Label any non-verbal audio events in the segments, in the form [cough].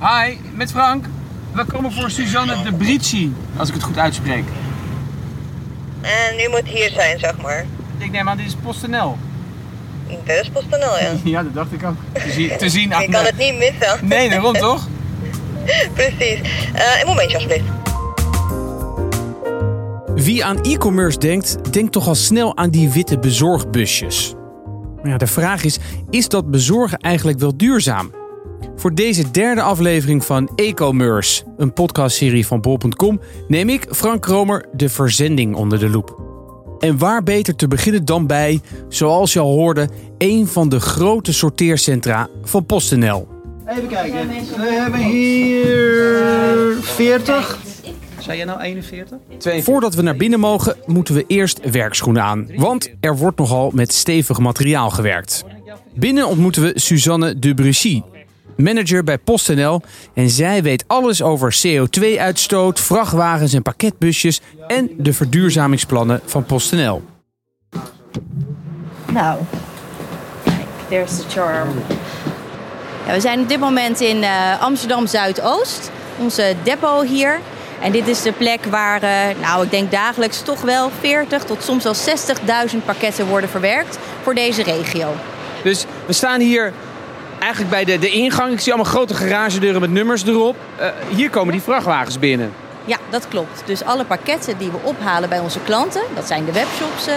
Hi, met Frank. We komen voor Suzanne de Brici, als ik het goed uitspreek. En u moet hier zijn, zeg maar. Ik neem aan, dit is PostNL. Dit is PostNL, ja. [laughs] Ja, dat dacht ik ook. Te zien, te zien [laughs] aan Je kan het niet missen. Nee, daarom [laughs] toch? Precies. Eh, een momentje, alsjeblieft. Wie aan e-commerce denkt, denkt toch al snel aan die witte bezorgbusjes. Maar ja, de vraag is, is dat bezorgen eigenlijk wel duurzaam? Voor deze derde aflevering van e-commerce, een podcastserie van bol.com, neem ik, Frank Kromer, de verzending onder de loep. En waar beter te beginnen dan bij, zoals je al hoorde, een van de grote sorteercentra van PostNL. Even kijken. We hebben hier 40. Zei jij nou 41? 42. Voordat we naar binnen mogen, moeten we eerst werkschoenen aan. Want er wordt nogal met stevig materiaal gewerkt. Binnen ontmoeten we Suzanne de Bruchy, manager bij PostNL. En zij weet alles over CO2-uitstoot, vrachtwagens en pakketbusjes... en de verduurzamingsplannen van PostNL. Nou, kijk, there's the charm. Ja, we zijn op dit moment in eh, Amsterdam Zuidoost, onze depot hier. En dit is de plek waar, eh, nou, ik denk dagelijks toch wel 40 tot soms wel 60.000 pakketten worden verwerkt voor deze regio. Dus we staan hier eigenlijk bij de, de ingang. Ik zie allemaal grote garagedeuren met nummers erop. Eh, hier komen die vrachtwagens binnen. Ja, dat klopt. Dus alle pakketten die we ophalen bij onze klanten, dat zijn de webshops eh,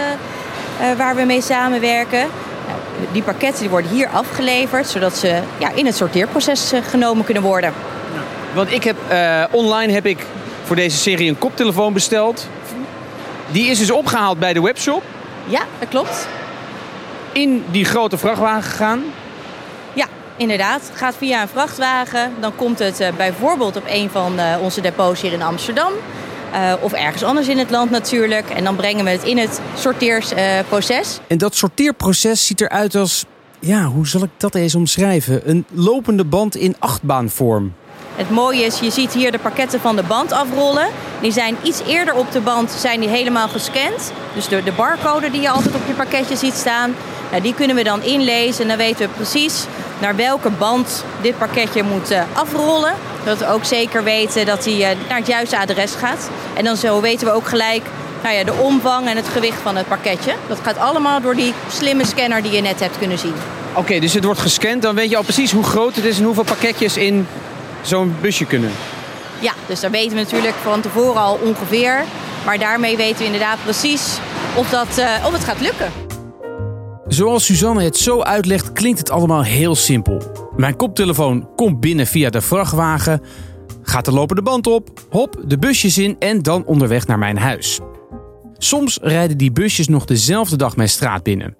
eh, waar we mee samenwerken. Nou, die pakketten die worden hier afgeleverd, zodat ze ja, in het sorteerproces genomen kunnen worden. Want ik heb online heb ik voor deze serie een koptelefoon besteld. Die is dus opgehaald bij de webshop. Ja, dat klopt. In die grote vrachtwagen gegaan. Inderdaad. Het gaat via een vrachtwagen. Dan komt het eh, bijvoorbeeld op een van eh, onze depots hier in Amsterdam. Eh, of ergens anders in het land natuurlijk. En dan brengen we het in het sorteersproces. En dat sorteerproces ziet eruit als... Ja, hoe zal ik dat eens omschrijven? Een lopende band in achtbaanvorm. het mooie is, je ziet hier de pakketten van de band afrollen. Die zijn iets eerder op de band zijn die helemaal gescand. Dus de, de barcode die je altijd op je pakketje ziet staan. Nou, die kunnen we dan inlezen en dan weten we precies naar welke band dit pakketje moet eh, afrollen. Zodat we ook zeker weten dat hij eh, naar het juiste adres gaat. En dan zo weten we ook gelijk nou ja, de omvang en het gewicht van het pakketje. Dat gaat allemaal door die slimme scanner die je net hebt kunnen zien. Oké, dus het wordt gescand. Dan weet je al precies hoe groot het is en hoeveel pakketjes in zo'n busje kunnen. Ja, dus daar weten we natuurlijk van tevoren al ongeveer. Maar daarmee weten we inderdaad precies of, dat, eh, of het gaat lukken. Zoals Suzanne het zo uitlegt, klinkt het allemaal heel simpel. Mijn koptelefoon komt binnen via de vrachtwagen, gaat de lopende band op, hop, de busjes in en dan onderweg naar mijn huis. Soms rijden die busjes nog dezelfde dag mijn straat binnen.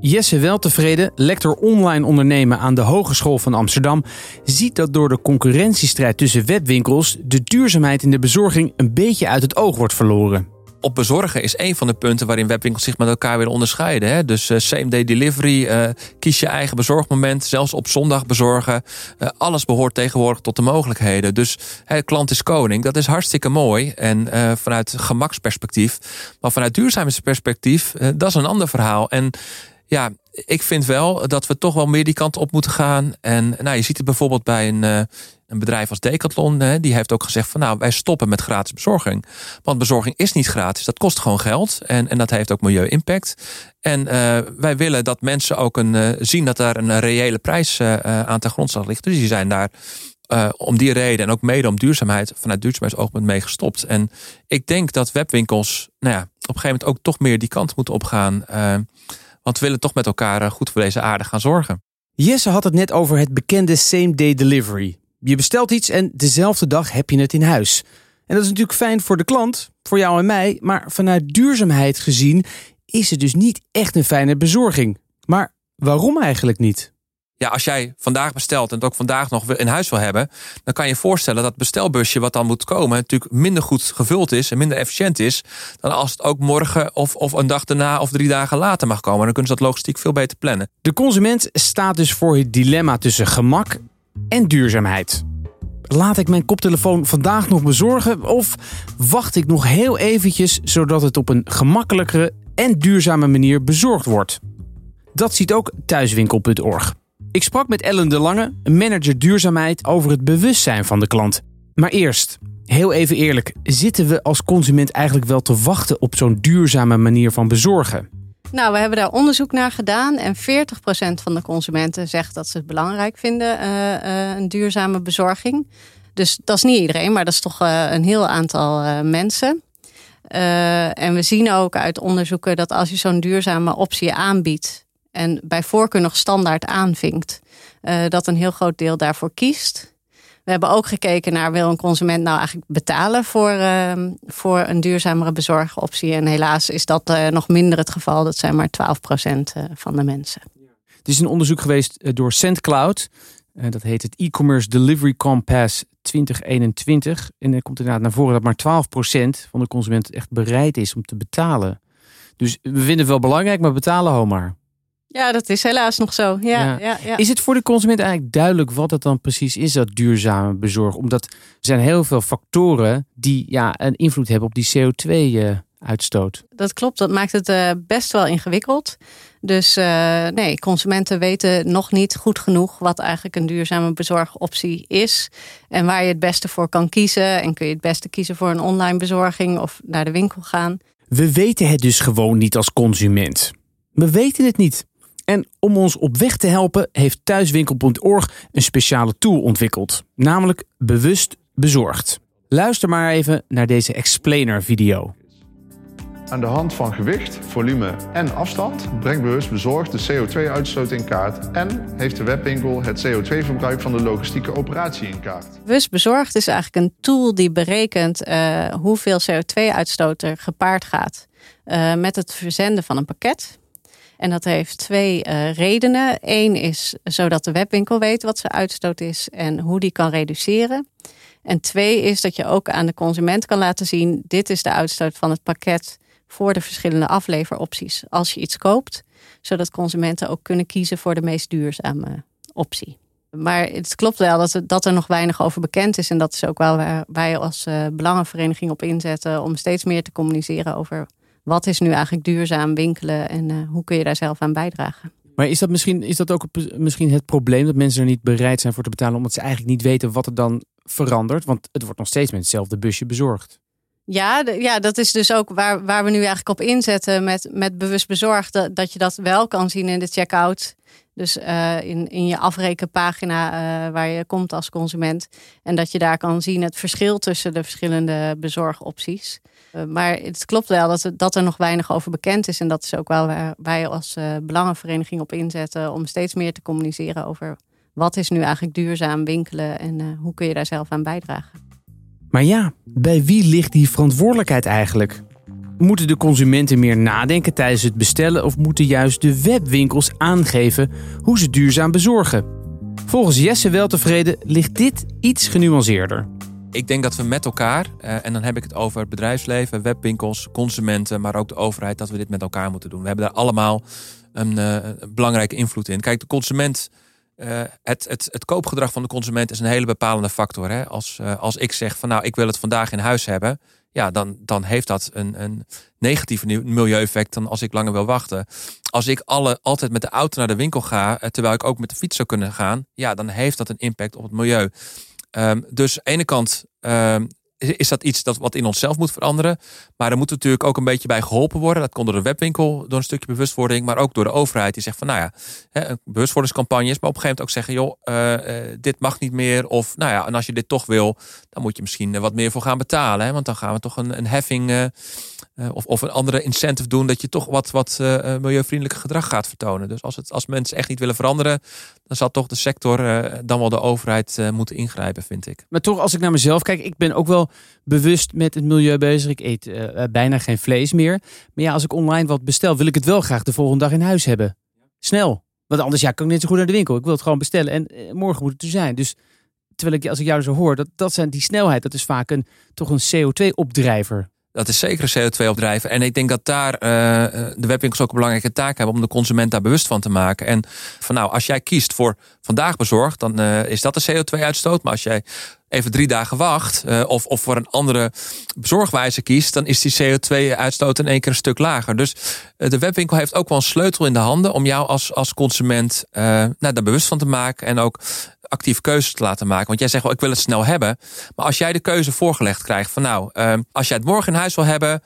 Jesse Weltevreden, lector online ondernemen aan de Hogeschool van Amsterdam, ziet dat door de concurrentiestrijd tussen webwinkels de duurzaamheid in de bezorging een beetje uit het oog wordt verloren. Op bezorgen is een van de punten waarin webwinkels zich met elkaar willen onderscheiden. Hè? Dus eh, same day delivery, eh, kies je eigen bezorgmoment, zelfs op zondag bezorgen. Eh, alles behoort tegenwoordig tot de mogelijkheden. Dus hè, klant is koning, dat is hartstikke mooi. En vanuit gemaksperspectief, maar vanuit duurzaamheidsperspectief, dat is een ander verhaal. En ja, ik vind wel dat we toch wel meer die kant op moeten gaan. En nou, je ziet het bijvoorbeeld bij een, een bedrijf als Decathlon. Hè, die heeft ook gezegd van nou, wij stoppen met gratis bezorging. Want bezorging is niet gratis. Dat kost gewoon geld. En, en dat heeft ook milieu-impact. En eh, wij willen dat mensen ook een, eh, zien dat daar een reële prijs eh, aan ten grondslag ligt. Dus die zijn daar om die reden en ook mede om duurzaamheid vanuit duurzaamheidsoogpunt mee gestopt. En ik denk dat webwinkels nou ja, op een gegeven moment ook toch meer die kant moeten opgaan. Want we willen toch met elkaar goed voor deze aarde gaan zorgen. Jesse had het net over het bekende same day delivery. Je bestelt iets en dezelfde dag heb je het in huis. En dat is natuurlijk fijn voor de klant, voor jou en mij, maar vanuit duurzaamheid gezien is het dus niet echt een fijne bezorging. Maar waarom eigenlijk niet? Ja, als jij vandaag bestelt en het ook vandaag nog in huis wil hebben, dan kan je je voorstellen dat het bestelbusje wat dan moet komen natuurlijk minder goed gevuld is en minder efficiënt is dan als het ook morgen of, of een dag daarna of drie dagen later mag komen. Dan kunnen ze dat logistiek veel beter plannen. De consument staat dus voor het dilemma tussen gemak en duurzaamheid. Laat ik mijn koptelefoon vandaag nog bezorgen of wacht ik nog heel eventjes zodat het op een gemakkelijkere en duurzame manier bezorgd wordt? Dat ziet ook thuiswinkel.org. Ik sprak met Ellen de Lange, manager duurzaamheid, over het bewustzijn van de klant. Maar eerst, heel even eerlijk, zitten we als consument eigenlijk wel te wachten op zo'n duurzame manier van bezorgen? Nou, we hebben daar onderzoek naar gedaan en 40% van de consumenten zegt dat ze het belangrijk vinden, uh, uh, een duurzame bezorging. Dus dat is niet iedereen, maar dat is toch uh, een heel aantal mensen. en we zien ook uit onderzoeken dat als je zo'n duurzame optie aanbiedt en bij voorkeur nog standaard aanvinkt, dat een heel groot deel daarvoor kiest. We hebben ook gekeken naar wil een consument nou eigenlijk betalen voor, uh, voor een duurzamere bezorgoptie. En helaas is dat uh, nog minder het geval. Dat zijn maar 12% uh, van de mensen. Het is een onderzoek geweest door SendCloud. dat heet het E-Commerce Delivery Compass 2021. En er komt inderdaad naar voren dat maar 12% van de consumenten echt bereid is om te betalen. Dus we vinden het wel belangrijk, maar betalen ho maar. Ja, dat is helaas nog zo. Ja, ja. Ja, Is het voor de consument eigenlijk duidelijk wat het dan precies is, dat duurzame bezorgen? Omdat er zijn heel veel factoren die ja, een invloed hebben op die CO2-uitstoot. Dat klopt, dat maakt het uh, best wel ingewikkeld. Dus uh, nee, consumenten weten nog niet goed genoeg wat eigenlijk een duurzame bezorgoptie is. En waar je het beste voor kan kiezen. En kun je het beste kiezen voor een online bezorging of naar de winkel gaan. We weten het dus gewoon niet als consument. We weten het niet. En om ons op weg te helpen heeft thuiswinkel.org een speciale tool ontwikkeld, namelijk Bewust Bezorgd. Luister maar even naar deze explainer video. Aan de hand van gewicht, volume en afstand brengt Bewust Bezorgd de CO2-uitstoot in kaart en heeft de webwinkel het CO2-verbruik van de logistieke operatie in kaart. Bewust Bezorgd is eigenlijk een tool die berekent uh, hoeveel CO2-uitstoot er gepaard gaat uh, met het verzenden van een pakket. En dat heeft twee uh, redenen. Eén is zodat de webwinkel weet wat zijn uitstoot is en hoe die kan reduceren. En twee is dat je ook aan de consument kan laten zien: dit is de uitstoot van het pakket voor de verschillende afleveropties als je iets koopt, zodat consumenten ook kunnen kiezen voor de meest duurzame optie. Maar het klopt wel dat, dat er nog weinig over bekend is. En dat is ook wel waar wij als uh, belangenvereniging op inzetten om steeds meer te communiceren over wat is nu eigenlijk duurzaam winkelen en uh, hoe kun je daar zelf aan bijdragen. Maar is dat misschien, is dat ook misschien het probleem dat mensen er niet bereid zijn voor te betalen, omdat ze eigenlijk niet weten wat er dan verandert? Want het wordt nog steeds met hetzelfde busje bezorgd. Ja, ja, dat is dus ook waar, waar we nu eigenlijk op inzetten met, met bewust bezorgd. Dat, je dat wel kan zien in de checkout. Dus uh, in, in je afrekenpagina uh, waar je komt als consument. En dat je daar kan zien het verschil tussen de verschillende bezorgopties. Uh, maar het klopt wel dat, dat er nog weinig over bekend is. En dat is ook wel waar wij als belangenvereniging op inzetten. Om steeds meer te communiceren over wat is nu eigenlijk duurzaam winkelen. En hoe kun je daar zelf aan bijdragen. Maar ja, bij wie ligt die verantwoordelijkheid eigenlijk? Moeten de consumenten meer nadenken tijdens het bestellen of moeten juist de webwinkels aangeven hoe ze duurzaam bezorgen? Volgens Jesse Weltevreden ligt dit iets genuanceerder. Ik denk dat we met elkaar, en dan heb ik het over bedrijfsleven, webwinkels, consumenten, maar ook de overheid, dat we dit met elkaar moeten doen. We hebben daar allemaal een, een belangrijke invloed in. Kijk, de consument uh, het, het, het koopgedrag van de consument is een hele bepalende factor. Hè? Als, uh, als ik zeg van nou, ik wil het vandaag in huis hebben. Ja, dan, dan heeft dat een, een negatief milieueffect dan als ik langer wil wachten. Als ik alle, altijd met de auto naar de winkel ga, eh, terwijl ik ook met de fiets zou kunnen gaan. Ja, dan heeft dat een impact op het milieu. Um, dus aan de ene kant um, is dat iets dat wat in onszelf moet veranderen. Maar er moet natuurlijk ook een beetje bij geholpen worden. Dat komt door de webwinkel, door een stukje bewustwording. Maar ook door de overheid die zegt van nou ja, hè, bewustwordingscampagnes. Maar op een gegeven moment ook zeggen joh, uh, uh, dit mag niet meer. Of nou ja, en als je dit toch wil, dan moet je misschien wat meer voor gaan betalen. Hè, want dan gaan we toch een, een heffing uh, of, of een andere incentive doen. Dat je toch wat, wat milieuvriendelijke gedrag gaat vertonen. Dus als, het, als mensen echt niet willen veranderen, dan zal toch de sector, dan wel de overheid moeten ingrijpen, vind ik. Maar toch, als ik naar mezelf kijk, ik ben ook bewust met het milieu bezig. Ik eet uh, bijna geen vlees meer. Maar ja, als ik online wat bestel, wil ik het wel graag de volgende dag in huis hebben. Snel. Want anders ja, kan ik net zo goed naar de winkel. Ik wil het gewoon bestellen en uh, morgen moet het er zijn. Dus terwijl ik als ik jou zo hoor, dat, dat zijn die snelheid, dat is vaak een, toch een CO2-opdrijver. Dat is zeker een CO2-opdrijver. En ik denk dat daar uh, de webwinkels ook een belangrijke taak hebben om de consument daar bewust van te maken. En van nou, als jij kiest voor vandaag bezorgd, dan uh, is dat de CO2-uitstoot. Maar als jij even drie dagen wacht. eh, of, of voor een andere bezorgwijze kiest. dan is die CO2-uitstoot in één keer een stuk lager. Dus eh, de webwinkel heeft ook wel een sleutel in de handen. om jou als, als consument eh, nou, daar bewust van te maken. en ook actief keuzes te laten maken. Want jij zegt wel, ik wil het snel hebben. Maar als jij de keuze voorgelegd krijgt van nou, eh, als jij het morgen in huis wil hebben,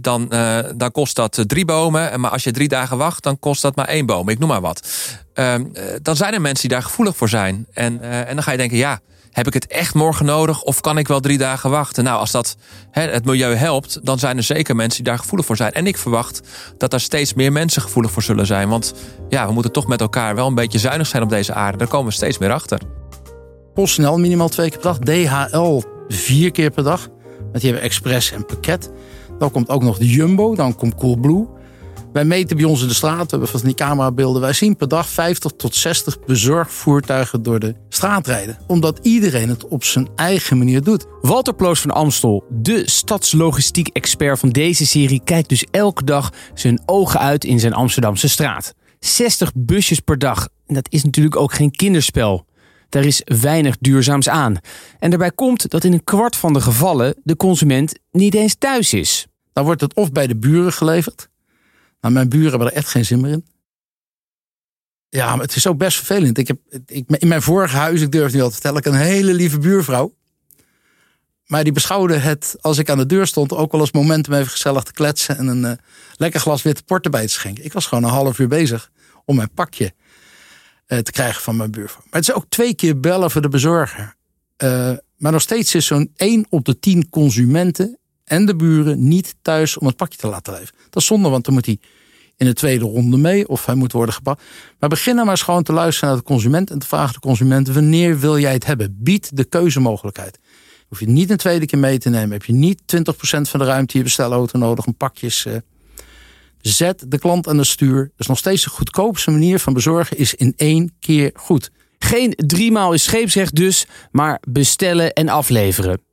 dan, eh, dan kost dat eh, drie bomen. Maar als je drie dagen wacht, dan kost dat maar één boom. Ik noem maar wat. Ehm, eh, dan zijn er mensen die daar gevoelig voor zijn. En, en dan ga je denken, ja, heb ik het echt morgen nodig? Of kan ik wel drie dagen wachten? Nou, als dat het milieu helpt, dan zijn er zeker mensen die daar gevoelig voor zijn. En ik verwacht dat er steeds meer mensen gevoelig voor zullen zijn. Want ja, we moeten toch met elkaar wel een beetje zuinig zijn op deze aarde. Daar komen we steeds meer achter. PostNL minimaal twee keer per dag. DHL vier keer per dag. Want die hebben express en pakket. Dan komt ook nog de Jumbo. Dan komt Coolblue. Wij meten bij ons in de straat. We hebben van die camerabeelden. Wij zien per dag 50 tot 60 bezorgvoertuigen door de straat rijden. Omdat iedereen het op zijn eigen manier doet. Walter Ploos van Amstel, de stadslogistiek-expert van deze serie, kijkt dus elke dag zijn ogen uit in zijn Amsterdamse straat. 60 busjes per dag. En dat is natuurlijk ook geen kinderspel. Daar is weinig duurzaams aan. En daarbij komt dat in een kwart van de gevallen de consument niet eens thuis is. Dan wordt het of bij de buren geleverd. Nou, mijn buren hebben er echt geen zin meer in. Ja, maar het is ook best vervelend. Ik heb, ik, in mijn vorige huis, ik durf het niet al te vertellen, ik een hele lieve buurvrouw. Maar die beschouwde het, als ik aan de deur stond, ook wel als moment om even gezellig te kletsen en een eh, lekker glas witte port erbij te schenken. Ik was gewoon een half uur bezig om mijn pakje eh, te krijgen van mijn buurvrouw. Maar het is ook twee keer bellen voor de bezorger. Eh, maar nog steeds is zo'n 1 op de 10 consumenten en de buren niet thuis om het pakje te laten leveren. Dat is zonde, want dan moet hij in de tweede ronde mee of hij moet worden gepakt. Maar begin dan maar eens gewoon te luisteren naar de consument en te vragen de consument wanneer wil jij het hebben? Bied de keuzemogelijkheid. Hoef je niet een tweede keer mee te nemen. Heb je niet 20% van de ruimte je bestelauto nodig om pakjes. Uh, zet de klant aan het stuur. Dat is nog steeds de goedkoopste manier van bezorgen is in één keer goed. Geen driemaal is scheepsrecht dus, maar bestellen en afleveren.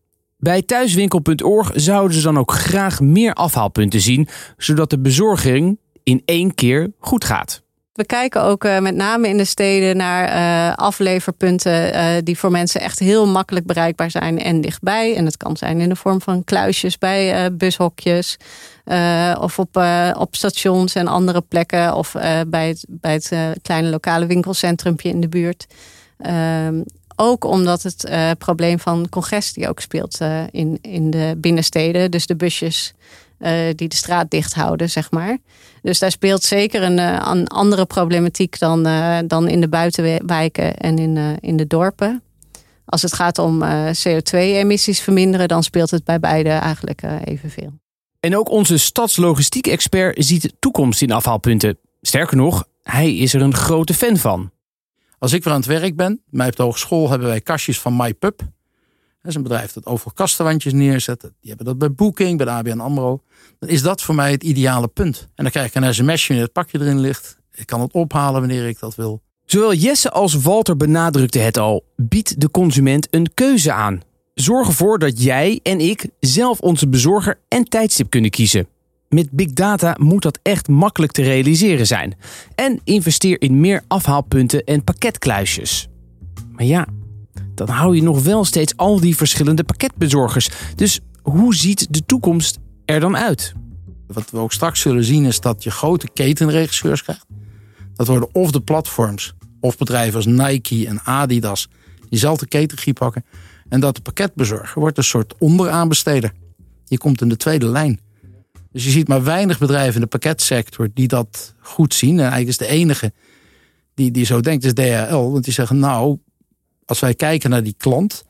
Bij thuiswinkel.org zouden ze dan ook graag meer afhaalpunten zien, zodat de bezorging in één keer goed gaat. We kijken ook uh, met name in de steden naar uh, afleverpunten uh, die voor mensen echt heel makkelijk bereikbaar zijn en dichtbij. En het kan zijn in de vorm van kluisjes bij bushokjes of op, op stations en andere plekken of bij het, bij het kleine lokale winkelcentrumpje in de buurt. Ook omdat het probleem van congestie ook speelt in, in de binnensteden. Dus de busjes uh, die de straat dicht houden, zeg maar. Dus daar speelt zeker een, een andere problematiek dan, dan in de buitenwijken en in, in de dorpen. Als het gaat om CO2-emissies verminderen, dan speelt het bij beide eigenlijk evenveel. En ook onze stadslogistiek-expert ziet toekomst in afhaalpunten. Sterker nog, hij is er een grote fan van. Als ik weer aan het werk ben, bij op de hogeschool hebben wij kastjes van MyPub. Dat is een bedrijf dat overal kastenwandjes neerzet. Die hebben dat bij Booking, bij de ABN AMRO. Dan is dat voor mij het ideale punt. En dan krijg ik een sms'je wanneer het pakje erin ligt. Ik kan het ophalen wanneer ik dat wil. Zowel Jesse als Walter benadrukte het al. Bied de consument een keuze aan. Zorg ervoor dat jij en ik zelf onze bezorger en tijdstip kunnen kiezen. Met big data moet dat echt makkelijk te realiseren zijn. En investeer in meer afhaalpunten en pakketkluisjes. Maar ja, dan hou je nog wel steeds al die verschillende pakketbezorgers. Dus hoe ziet de toekomst er dan uit? Wat we ook straks zullen zien is dat je grote ketenregisseurs krijgt. Dat worden of de platforms of bedrijven als Nike en Adidas diezelfde ketengie pakken. En dat de pakketbezorger wordt een soort onderaanbesteder. Je komt in de tweede lijn. Dus je ziet maar weinig bedrijven in de pakketsector die dat goed zien. En eigenlijk is de enige die, die zo denkt, is DHL. Want die zeggen, nou, als wij kijken naar die klant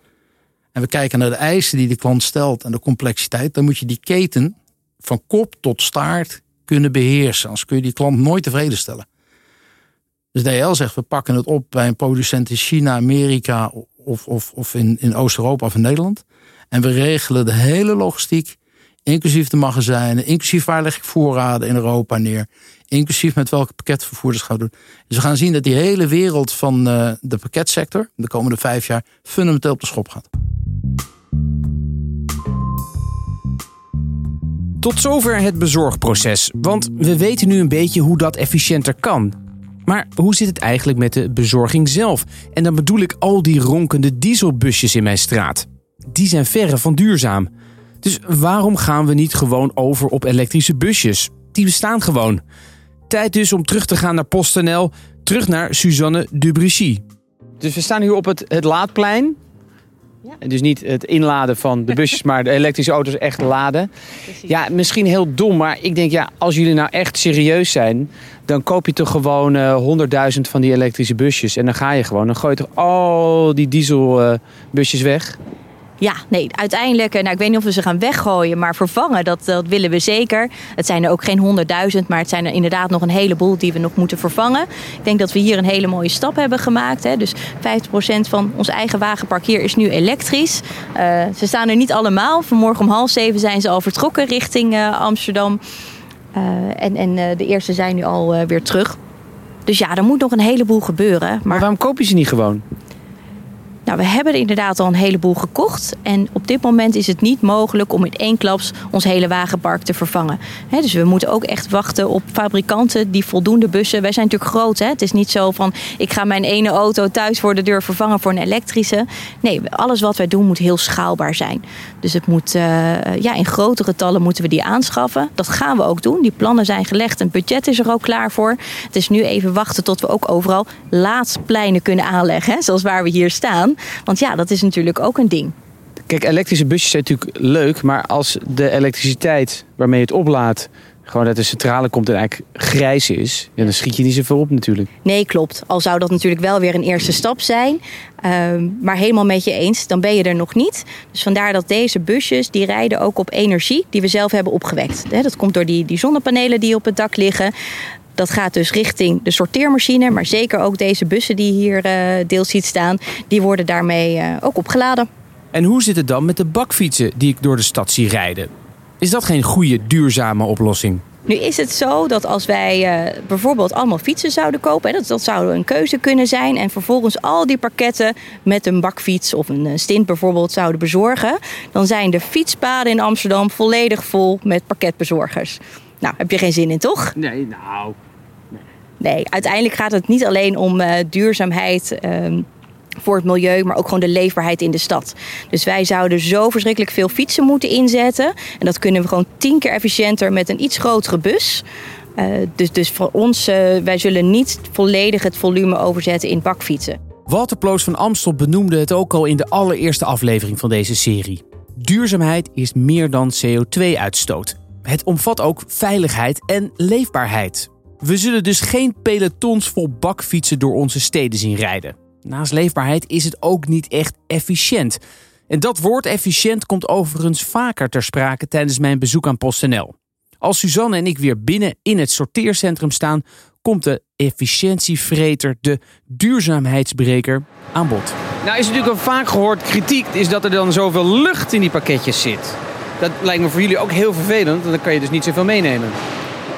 en we kijken naar de eisen die de klant stelt en de complexiteit, dan moet je die keten van kop tot staart kunnen beheersen. Anders kun je die klant nooit tevreden stellen. Dus DHL zegt, we pakken het op bij een producent in China, Amerika of, of, of in, in Oost-Europa of in Nederland. En we regelen de hele logistiek, inclusief de magazijnen, inclusief waar leg ik voorraden in Europa neer, inclusief met welke pakketvervoerders gaan we doen. Dus we gaan zien dat die hele wereld van uh, de pakketsector de komende vijf jaar fundamenteel op de schop gaat. Tot zover het bezorgproces, want we weten nu een beetje hoe dat efficiënter kan. Maar hoe zit het eigenlijk met de bezorging zelf? En dan bedoel ik al die ronkende dieselbusjes in mijn straat. Die zijn verre van duurzaam. Dus waarom gaan we niet gewoon over op elektrische busjes? Die bestaan gewoon. Tijd dus om terug te gaan naar PostNL, terug naar Suzanne Dubrichy. Dus we staan hier op het, het laadplein. En dus niet het inladen van de busjes, [laughs] maar de elektrische auto's echt laden. Ja, misschien heel dom, maar ik denk ja, als jullie nou echt serieus zijn, dan koop je toch gewoon eh 100.000 van die elektrische busjes. En dan ga je gewoon, dan gooi je toch al die dieselbusjes weg. Ja, nee, uiteindelijk, eh, nou, ik weet niet of we ze gaan weggooien, maar vervangen, dat, dat willen we zeker. Het zijn er ook geen honderdduizend, maar het zijn er inderdaad nog een heleboel die we nog moeten vervangen. Ik denk dat we hier een hele mooie stap hebben gemaakt. Hè. Dus 50% van ons eigen wagenpark hier is nu elektrisch. Uh, ze staan er niet allemaal. Vanmorgen om half zeven zijn ze al vertrokken richting uh, Amsterdam. En en de eerste zijn nu al weer terug. Dus ja, er moet nog een heleboel gebeuren. Maar waarom koop je ze niet gewoon? Nou, we hebben er inderdaad al een heleboel gekocht. En op dit moment is het niet mogelijk om in één klaps ons hele wagenpark te vervangen. Dus we moeten ook echt wachten op fabrikanten die voldoende bussen. Wij zijn natuurlijk groot. Hè? Het is niet zo van ik ga mijn ene auto thuis voor de deur vervangen voor een elektrische. Nee, alles wat wij doen moet heel schaalbaar zijn. Dus het moet, uh, ja, in grote getallen moeten we die aanschaffen. Dat gaan we ook doen. Die plannen zijn gelegd. Een budget is er ook klaar voor. Het is nu even wachten tot we ook overal laadspleinen kunnen aanleggen. Hè? Zoals waar we hier staan. Want ja, dat is natuurlijk ook een ding. Kijk, elektrische busjes zijn natuurlijk leuk, maar als de elektriciteit waarmee je het oplaadt gewoon uit de centrale komt en eigenlijk grijs is, dan schiet je niet zoveel op natuurlijk. Nee, klopt. Al zou dat natuurlijk wel weer een eerste stap zijn. Uh, maar helemaal met je eens, dan ben je er nog niet. Dus vandaar dat deze busjes, die rijden ook op energie die we zelf hebben opgewekt. Dat komt door die, die zonnepanelen die op het dak liggen. Dat gaat dus richting de sorteermachine. Maar zeker ook deze bussen die hier uh, deels ziet staan, die worden daarmee uh, ook opgeladen. En hoe zit het dan met de bakfietsen die ik door de stad zie rijden? Is dat geen goede, duurzame oplossing? Nu is het zo dat als wij uh, bijvoorbeeld allemaal fietsen zouden kopen, hè, dat, dat zou een keuze kunnen zijn, en vervolgens al die pakketten met een bakfiets of een stint bijvoorbeeld zouden bezorgen, dan zijn de fietspaden in Amsterdam volledig vol met pakketbezorgers. Nou, heb je geen zin in, toch? Nee, nou. Nee, uiteindelijk gaat het niet alleen om uh, duurzaamheid. Uh, voor het milieu, maar ook gewoon de leefbaarheid in de stad. Dus wij zouden zo verschrikkelijk veel fietsen moeten inzetten. En dat kunnen we gewoon tien keer efficiënter met een iets grotere bus. Uh, dus, dus voor ons, uh, wij zullen niet volledig het volume overzetten in bakfietsen. Walter Ploos van Amstel benoemde het ook al in de allereerste aflevering van deze serie. Duurzaamheid is meer dan CO2-uitstoot. Het omvat ook veiligheid en leefbaarheid. We zullen dus geen pelotons vol bakfietsen door onze steden zien rijden. Naast leefbaarheid is het ook niet echt efficiënt. En dat woord efficiënt komt overigens vaker ter sprake tijdens mijn bezoek aan PostNL. Als Suzanne en ik weer binnen in het sorteercentrum staan, komt de efficiëntievreter, de duurzaamheidsbreker, aan bod. Nou is natuurlijk al vaak gehoord kritiek is dat er dan zoveel lucht in die pakketjes zit. Dat lijkt me voor jullie ook heel vervelend, want dan kan je dus niet zoveel meenemen.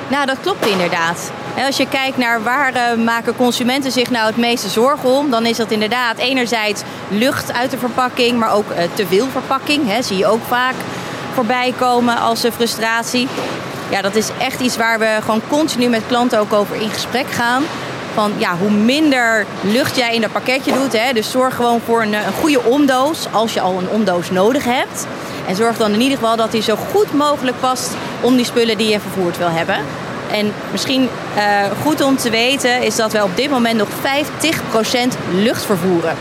Nou, dat klopt inderdaad. Als je kijkt naar waar uh, maken consumenten zich nou het meeste zorgen om, dan is dat inderdaad enerzijds lucht uit de verpakking, maar ook uh, te veel verpakking. Hè, zie je ook vaak voorbij komen als uh, frustratie. Ja, dat is echt iets waar we gewoon continu met klanten ook over in gesprek gaan. Van ja, hoe minder lucht jij in dat pakketje doet. Hè, dus zorg gewoon voor een, een goede omdoos als je al een omdoos nodig hebt. En zorg dan in ieder geval dat die zo goed mogelijk past om die spullen die je vervoerd wil hebben. En misschien uh, goed om te weten is dat we op dit moment nog 50% lucht vervoeren.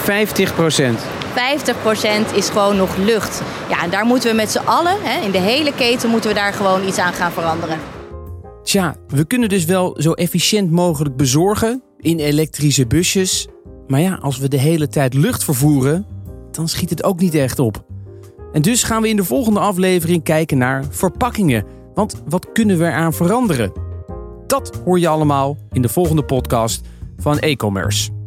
50%? 50% is gewoon nog lucht. Ja, en daar moeten we met z'n allen, hè, in de hele keten, moeten we daar gewoon iets aan gaan veranderen. Tja, we kunnen dus wel zo efficiënt mogelijk bezorgen in elektrische busjes. Maar ja, als we de hele tijd lucht vervoeren, dan schiet het ook niet echt op. En dus gaan we in de volgende aflevering kijken naar verpakkingen. Want wat kunnen we eraan veranderen? Dat hoor je allemaal in de volgende podcast van e-commerce.